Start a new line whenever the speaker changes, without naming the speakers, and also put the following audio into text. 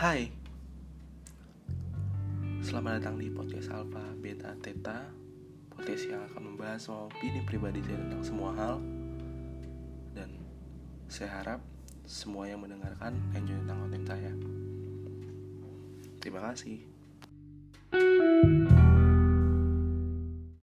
Hai. Selamat datang di podcast Alpha Beta Theta Podcast yang akan membahas opini pribadi saya tentang semua hal. Dan saya harap semua yang mendengarkan enjoy tentang konten saya. Terima kasih.